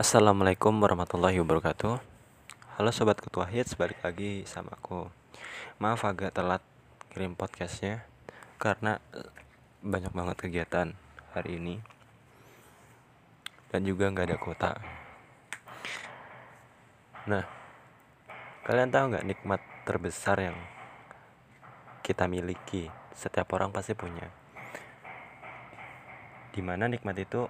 Assalamualaikum warahmatullahi wabarakatuh. Halo Sobat Ketua Hits, balik lagi sama aku. Maaf agak telat kirim podcastnya Karena eh, banyak banget kegiatan hari ini. Dan juga nggak ada kuota. Nah, kalian tahu nggak nikmat terbesar yang kita miliki? Setiap orang pasti punya. Di mana nikmat itu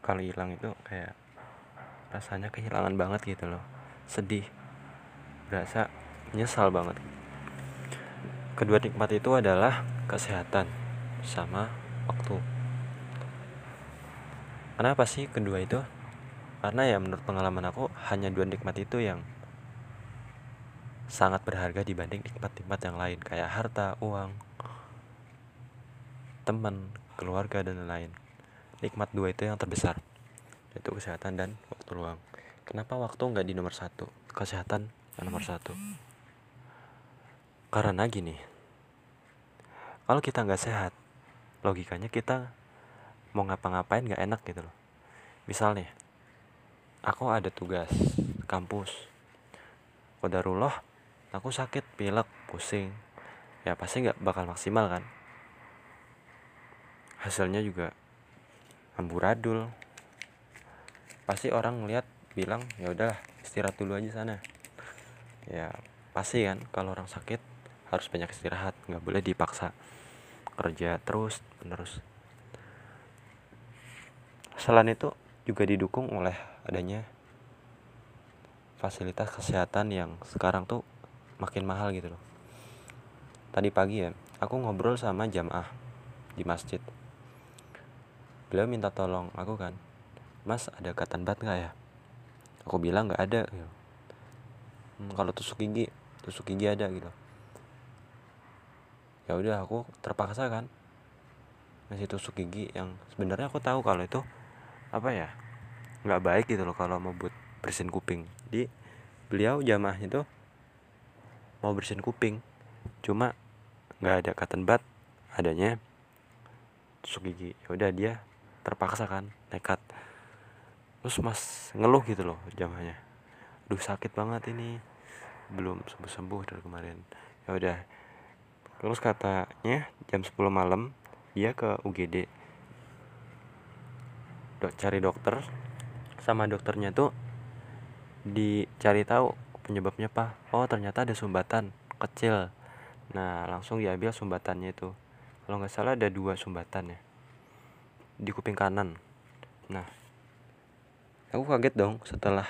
kalau hilang itu kayak rasanya kehilangan banget gitu loh. Sedih berasa nyesal banget. Kedua nikmat itu adalah kesehatan sama waktu. Kenapa sih kedua itu? Karena ya menurut pengalaman aku hanya dua nikmat itu yang sangat berharga dibanding nikmat-nikmat yang lain kayak harta, uang, teman, keluarga dan lain-lain. Nikmat dua itu yang terbesar yaitu kesehatan dan waktu kenapa waktu nggak di nomor satu? Kesehatan nomor satu. Karena gini kalau kita nggak sehat logikanya kita mau ngapa-ngapain nggak enak gitu loh. Misalnya aku ada tugas kampus. Kodarullah aku sakit pilek pusing. Ya pasti nggak bakal maksimal kan? Hasilnya juga amburadul pasti orang ngeliat bilang ya udah istirahat dulu aja sana. Ya pasti kan kalau orang sakit harus banyak istirahat nggak boleh dipaksa kerja terus menerus. Selain itu juga didukung oleh adanya fasilitas kesehatan yang sekarang tuh makin mahal gitu loh. Tadi pagi ya aku ngobrol sama jamaah di masjid. Beliau minta tolong aku kan mas ada katan bat nggak ya? Aku bilang nggak ada gitu. hmm, kalau tusuk gigi tusuk gigi ada gitu. Ya udah aku terpaksa kan ngasih tusuk gigi yang sebenarnya aku tahu kalau itu apa ya nggak baik gitu loh kalau mau buat bersihin kuping. Jadi beliau jamaahnya tuh mau bersihin kuping cuma nggak ada cotton bud adanya tusuk gigi. Ya udah dia terpaksa kan nekat terus mas ngeluh gitu loh jamahnya duh sakit banget ini. Belum sembuh sembuh dari kemarin. Ya udah. Terus katanya jam 10 malam dia ke UGD Dok, cari dokter. Sama dokternya tuh dicari tahu penyebabnya apa oh ternyata ada sumbatan kecil. Nah langsung diambil sumbatannya itu. Kalau nggak salah ada dua sumbatan ya di kuping kanan. Nah aku kaget dong setelah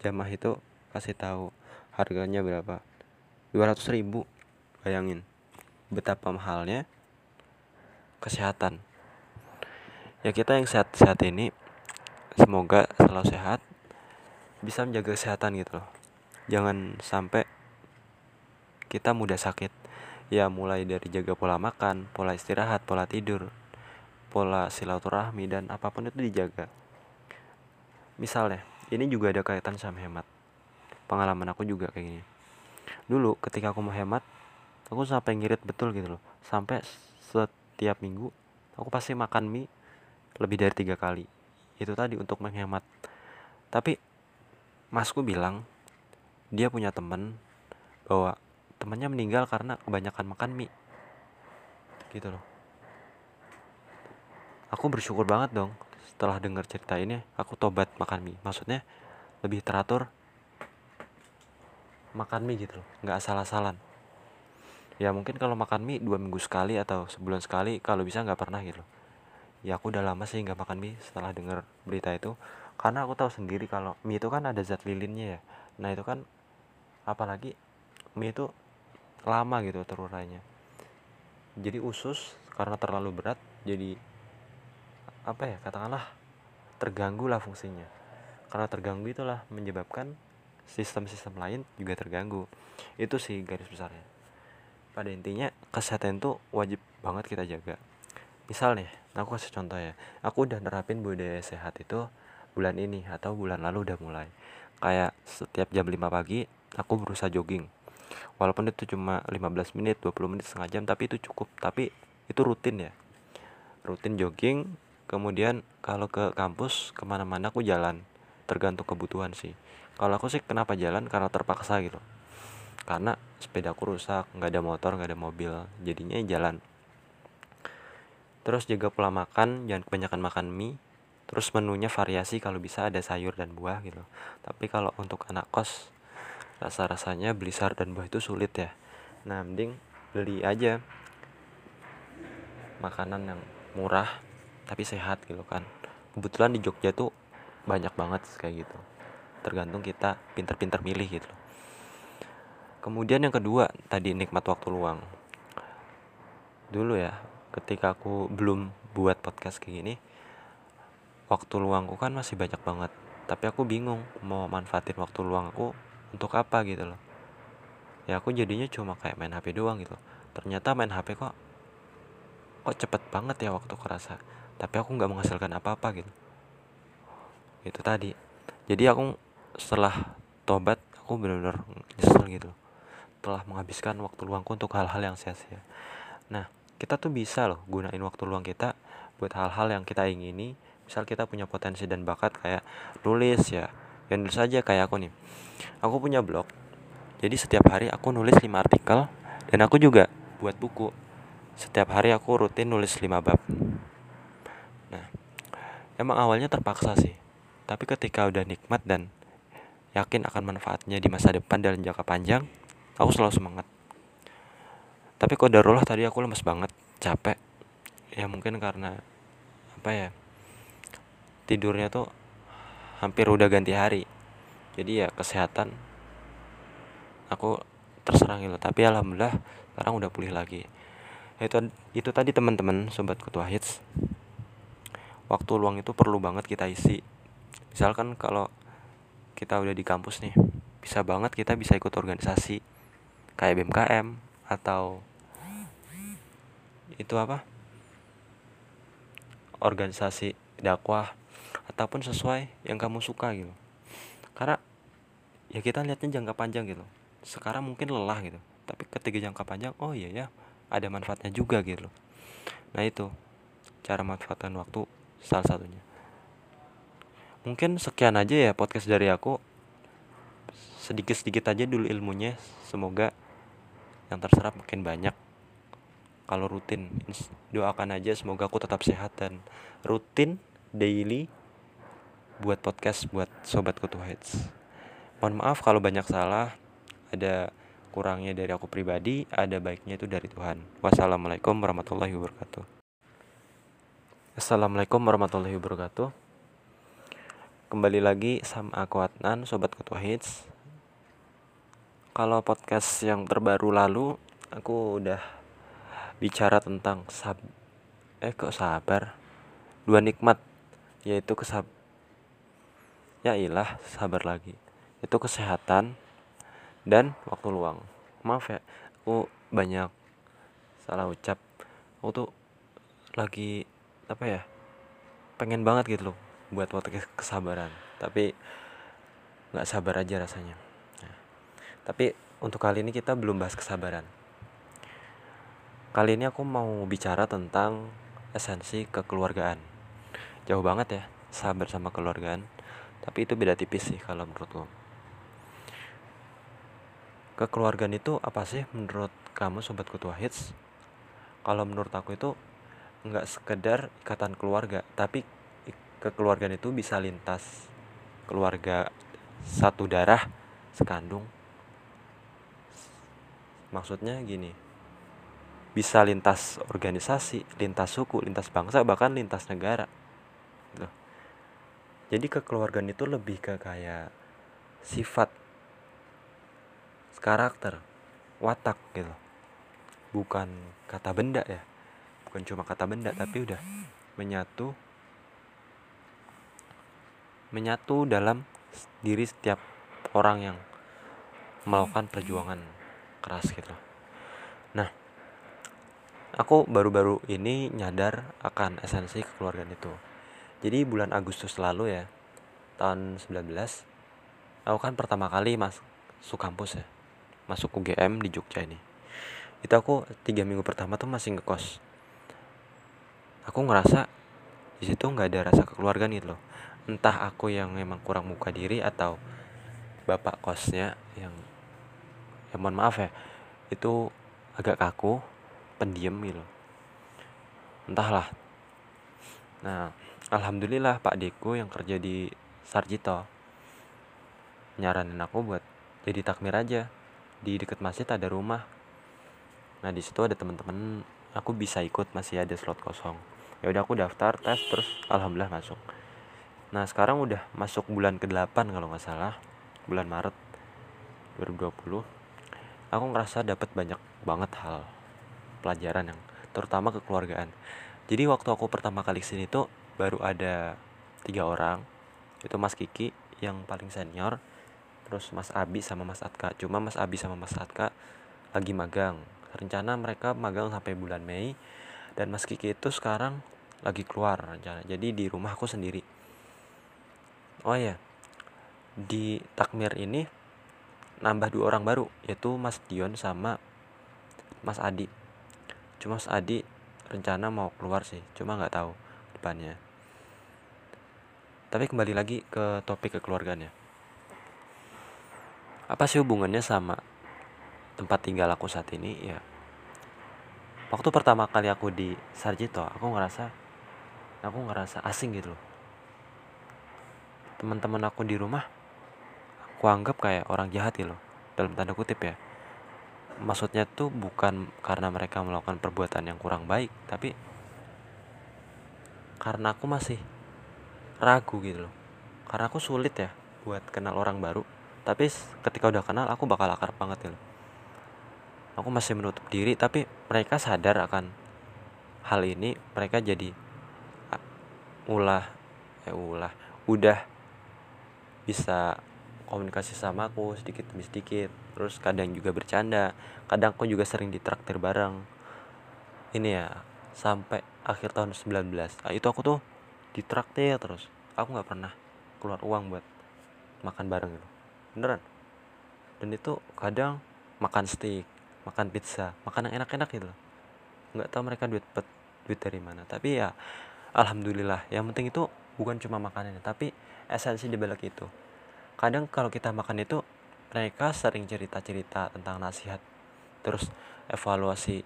jamaah itu kasih tahu harganya berapa. 200 ribu bayangin. Betapa mahalnya kesehatan. Ya kita yang sehat-sehat ini semoga selalu sehat bisa menjaga kesehatan gitu loh. Jangan sampai kita mudah sakit. Ya mulai dari jaga pola makan pola istirahat pola tidur pola silaturahmi dan apa pun itu dijaga misalnya ini juga ada kaitan sama hemat. Pengalaman aku juga kayak gini. Dulu ketika aku mau hemat aku sampai ngirit betul gitu loh. Sampai setiap minggu aku pasti makan mie lebih dari tiga kali. Itu tadi untuk menghemat. Tapi masku bilang dia punya temen bahwa temannya meninggal karena kebanyakan makan mie. Gitu loh. Aku bersyukur banget dong setelah dengar cerita ini aku tobat makan mie. Maksudnya lebih teratur makan mie gitu nggak asal-asalan. Ya mungkin kalau makan mie dua minggu sekali atau sebulan sekali kalau bisa nggak pernah gitu ya aku udah lama sih nggak makan mie setelah dengar berita itu. Karena aku tahu sendiri kalau mie itu kan ada zat lilinnya ya. Nah itu kan apalagi mie itu lama gitu terurainya jadi usus karena terlalu berat jadi apa ya katakanlah terganggu lah fungsinya. Karena terganggu itulah menyebabkan sistem-sistem lain juga terganggu. Itu sih garis besarnya. Pada intinya kesehatan itu wajib banget kita jaga. Misalnya aku kasih contoh ya. Aku udah nerapin budaya sehat itu bulan ini atau bulan lalu udah mulai. Kayak setiap jam 5 pagi aku berusaha jogging. Walaupun itu cuma 15 menit 20 menit setengah jam tapi itu cukup. Tapi itu rutin ya. Rutin jogging kemudian kalau ke kampus ke mana-mana aku jalan. Tergantung kebutuhan sih. Kalau aku sih kenapa jalan? Karena terpaksa gitu. Karena sepeda aku rusak nggak ada motor nggak ada mobil. Jadinya jalan. Terus jaga pola makan jangan kebanyakan makan mie. Terus menunya variasi kalau bisa ada sayur dan buah gitu. Tapi kalau untuk anak kos rasa-rasanya beli sayur dan buah itu sulit ya. Nah mending beli aja makanan yang murah tapi sehat gitu kan. Kebetulan di Jogja tuh banyak banget kayak gitu. Tergantung kita pinter-pinter milih gitu. Kemudian yang kedua tadi nikmat waktu luang. Dulu ya ketika aku belum buat podcast kayak gini waktu luangku kan masih banyak banget. Tapi aku bingung mau manfaatin waktu luang aku untuk apa gitu loh. Ya aku jadinya cuma kayak main HP doang gitu. Ternyata main HP kok kok cepet banget ya waktu kerasa tapi aku nggak menghasilkan apa-apa gitu. Itu tadi. Jadi aku setelah tobat aku benar-benar nyesel gitu. Telah menghabiskan waktu luangku untuk hal-hal yang sia-sia. Nah kita tuh bisa loh gunain waktu luang kita buat hal-hal yang kita ingini. Misal kita punya potensi dan bakat kayak nulis ya. Ya nulis aja kayak aku nih. Aku punya blog. Jadi setiap hari aku nulis 5 artikel dan aku juga buat buku. Setiap hari aku rutin nulis 5 bab emang awalnya terpaksa sih. Tapi ketika udah nikmat dan yakin akan manfaatnya di masa depan dan jangka panjang aku selalu semangat. Tapi kok darulah tadi aku lemes banget capek. Ya mungkin karena apa ya tidurnya tuh hampir udah ganti hari. Jadi ya kesehatan aku terserang gitu. Tapi alhamdulillah sekarang udah pulih lagi. Itu itu tadi teman-teman sobat ketua hits waktu luang itu perlu banget kita isi. Misalkan kalau kita udah di kampus nih bisa banget kita bisa ikut organisasi kayak BMKM atau itu apa? Organisasi dakwah ataupun sesuai yang kamu suka gitu. Karena ya kita lihatnya jangka panjang gitu. Sekarang mungkin lelah gitu. Tapi ketika jangka panjang oh iya ya ada manfaatnya juga gitu. Nah itu cara manfaatkan waktu salah satunya. Mungkin sekian aja ya podcast dari aku. Sedikit-sedikit aja dulu ilmunya. Semoga yang terserap makin banyak. Kalau rutin doakan aja semoga aku tetap sehat dan rutin daily buat podcast buat sobat kutu heads mohon maaf kalau banyak salah. Ada kurangnya dari aku pribadi ada baiknya itu dari Tuhan. Wassalamualaikum warahmatullahi wabarakatuh assalamualaikum warahmatullahi wabarakatuh. Kembali lagi sama aku Adnan sobat ketua hits. Kalau podcast yang terbaru lalu aku udah bicara tentang sab eh kok sabar? Dua nikmat yaitu kesab ya ilah sabar lagi. Itu kesehatan dan waktu luang. Maaf ya aku banyak salah ucap. Aku tuh lagi apa ya pengen banget gitu loh buat waktu kesabaran tapi nggak sabar aja rasanya nah, tapi untuk kali ini kita belum bahas kesabaran Kali ini aku mau bicara tentang esensi kekeluargaan. Jauh banget ya, sabar sama keluargaan. Tapi itu beda tipis sih kalau menurutku. Kekeluargaan itu apa sih menurut kamu sobat ketua hits? Kalau menurut aku itu nggak sekedar ikatan keluarga, tapi kekeluargaan itu bisa lintas keluarga satu darah sekandung. Maksudnya gini, bisa lintas organisasi, lintas suku, lintas bangsa, bahkan lintas negara. Gitu. Jadi kekeluargaan itu lebih ke kayak sifat, karakter, watak gitu. Bukan kata benda ya. Bukan cuma kata benda tapi udah menyatu menyatu dalam diri setiap orang yang melakukan perjuangan keras gitu. Nah, aku baru-baru ini nyadar akan esensi kekeluargaan itu. Jadi bulan Agustus lalu ya tahun 19 aku kan pertama kali masuk kampus ya masuk UGM di Jogja ini. Itu aku tiga minggu pertama tuh masih ngekos aku ngerasa di situ nggak ada rasa kekeluargaan gitu loh. Entah aku yang memang kurang muka diri atau bapak kosnya yang ya mohon maaf ya itu agak kaku pendiam gitu entahlah. Nah alhamdulillah Pak Deko yang kerja di Sarjito nyaranin aku buat jadi takmir aja. Di deket masjid ada rumah. Nah di situ ada teman-teman aku bisa ikut masih ada slot kosong. Ya udah aku daftar tes terus alhamdulillah masuk. Nah sekarang udah masuk bulan ke-8 kalau nggak salah bulan Maret 2020 aku ngerasa dapat banyak banget hal pelajaran yang terutama kekeluargaan. Jadi waktu aku pertama kali sini tuh baru ada tiga orang. Itu Mas Kiki yang paling senior terus Mas Abi sama Mas Atka. Cuma Mas Abi sama Mas Atka lagi magang rencana mereka magang sampai bulan Mei dan Mas Kiki itu sekarang lagi keluar rencana. Jadi di rumah aku sendiri. Oh ya di takmir ini nambah dua orang baru yaitu Mas Dion sama Mas Adi. Cuma Mas Adi rencana mau keluar sih cuma nggak tahu depannya. Tapi kembali lagi ke topik kekeluarganya. Apa sih hubungannya sama tempat tinggal aku saat ini ya waktu pertama kali aku di Sarjito aku ngerasa aku ngerasa asing gitu loh. Teman-teman aku di rumah aku anggap kayak orang jahat gitu loh dalam tanda kutip ya. Maksudnya tuh bukan karena mereka melakukan perbuatan yang kurang baik tapi karena aku masih ragu gitu loh. Karena aku sulit ya buat kenal orang baru tapi ketika udah kenal aku bakal akrab banget gitu loh aku masih menutup diri tapi mereka sadar akan hal ini. Mereka jadi ulah ya ulah udah bisa komunikasi sama aku sedikit demi sedikit. Terus kadang juga bercanda kadang aku juga sering ditraktir bareng. Ini ya sampai akhir tahun 19 nah, itu aku tuh ditraktir terus. Aku nggak pernah keluar uang buat makan bareng gitu. Beneran. Dan itu kadang makan steak makan pizza makan yang enak-enak gitu nggak tahu mereka duit pet, duit dari mana. Tapi ya alhamdulillah. Yang penting itu bukan cuma makanannya tapi esensi di balik itu. Kadang kalau kita makan itu mereka sering cerita-cerita tentang nasihat terus evaluasi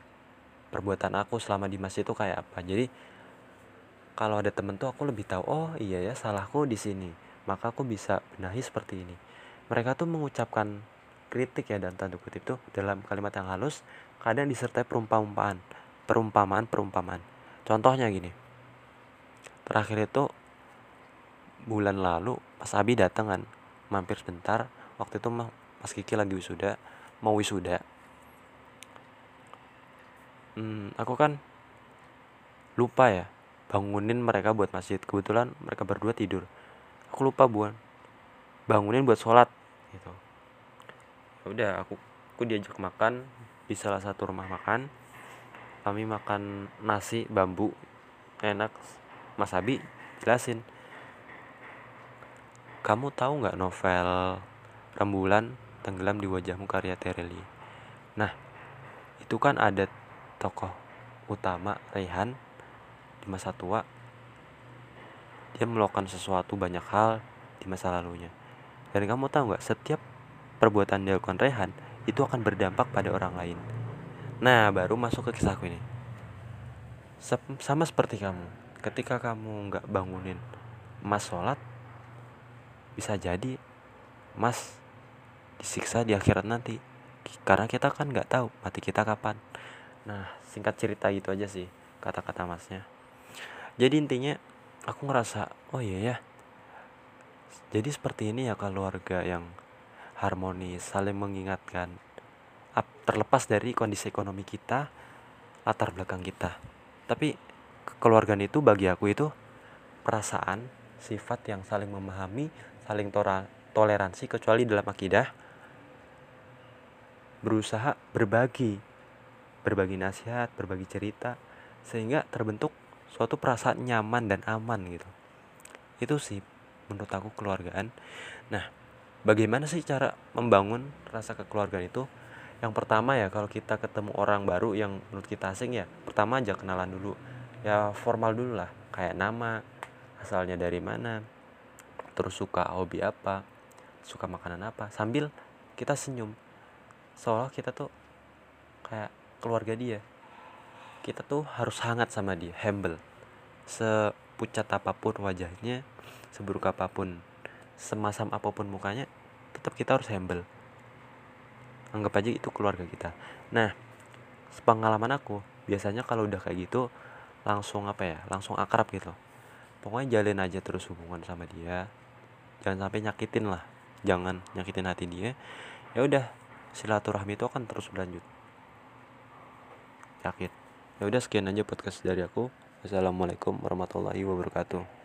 perbuatan aku selama di masjid itu kayak apa. Jadi kalau ada temen tuh aku lebih tahu oh iya ya salahku di sini. Maka aku bisa benahi seperti ini. Mereka tuh mengucapkan kritik ya dan tanda kutip tuh dalam kalimat yang halus kadang disertai perumpamaan perumpamaan perumpamaan. Contohnya gini terakhir itu bulan lalu pas Abi datang kan mampir sebentar waktu itu Mas Kiki lagi wisuda mau wisuda. Hmm, aku kan lupa ya bangunin mereka buat masjid. Kebetulan mereka berdua tidur. Aku lupa buan bangunin buat sholat gitu udah aku aku diajak makan di salah satu rumah makan. Kami makan nasi bambu enak. Mas Abi jelasin. Kamu tahu nggak novel rembulan tenggelam di wajahmu karya Tereli nah itu kan ada tokoh utama Rehan di masa tua. Dia melakukan sesuatu banyak hal di masa lalunya. Dan kamu tahu nggak setiap perbuatan dilakukan Rehan itu akan berdampak pada orang lain. Nah baru masuk ke kisahku ini. Sama seperti kamu. Ketika kamu nggak bangunin mas sholat bisa jadi mas disiksa di akhirat nanti. Karena kita kan nggak tahu mati kita kapan. Nah singkat cerita gitu aja sih kata-kata masnya. Jadi intinya aku ngerasa oh iya ya. Jadi seperti ini ya keluarga yang harmonis saling mengingatkan terlepas dari kondisi ekonomi kita latar belakang kita. Tapi keluarga itu bagi aku itu perasaan sifat yang saling memahami saling toleransi kecuali dalam akidah berusaha berbagi berbagi nasihat berbagi cerita sehingga terbentuk suatu perasaan nyaman dan aman gitu. Itu sih menurut aku keluargaan nah bagaimana sih cara membangun rasa kekeluargaan itu? Yang pertama ya kalau kita ketemu orang baru yang menurut kita asing ya pertama aja kenalan dulu. Ya formal dulu lah kayak nama asalnya dari mana terus suka hobi apa suka makanan apa sambil kita senyum. Seolah kita tuh kayak keluarga dia. Kita tuh harus hangat sama dia humble. Sepucat apa pun wajahnya seburuk apa pun semasam apa pun mukanya tetap kita harus humble. Anggap aja itu keluarga kita. Nah pengalaman aku biasanya kalau udah kayak gitu langsung apa ya langsung akrab gitu. Pokoknya jalin aja terus hubungan sama dia. Jangan sampai nyakitin lah. Jangan nyakitin hati dia. Ya udah silaturahmi itu akan terus berlanjut. Yakin ya udah sekian aja podcast dari aku. Assalamualaikum warahmatullahi wabarakatuh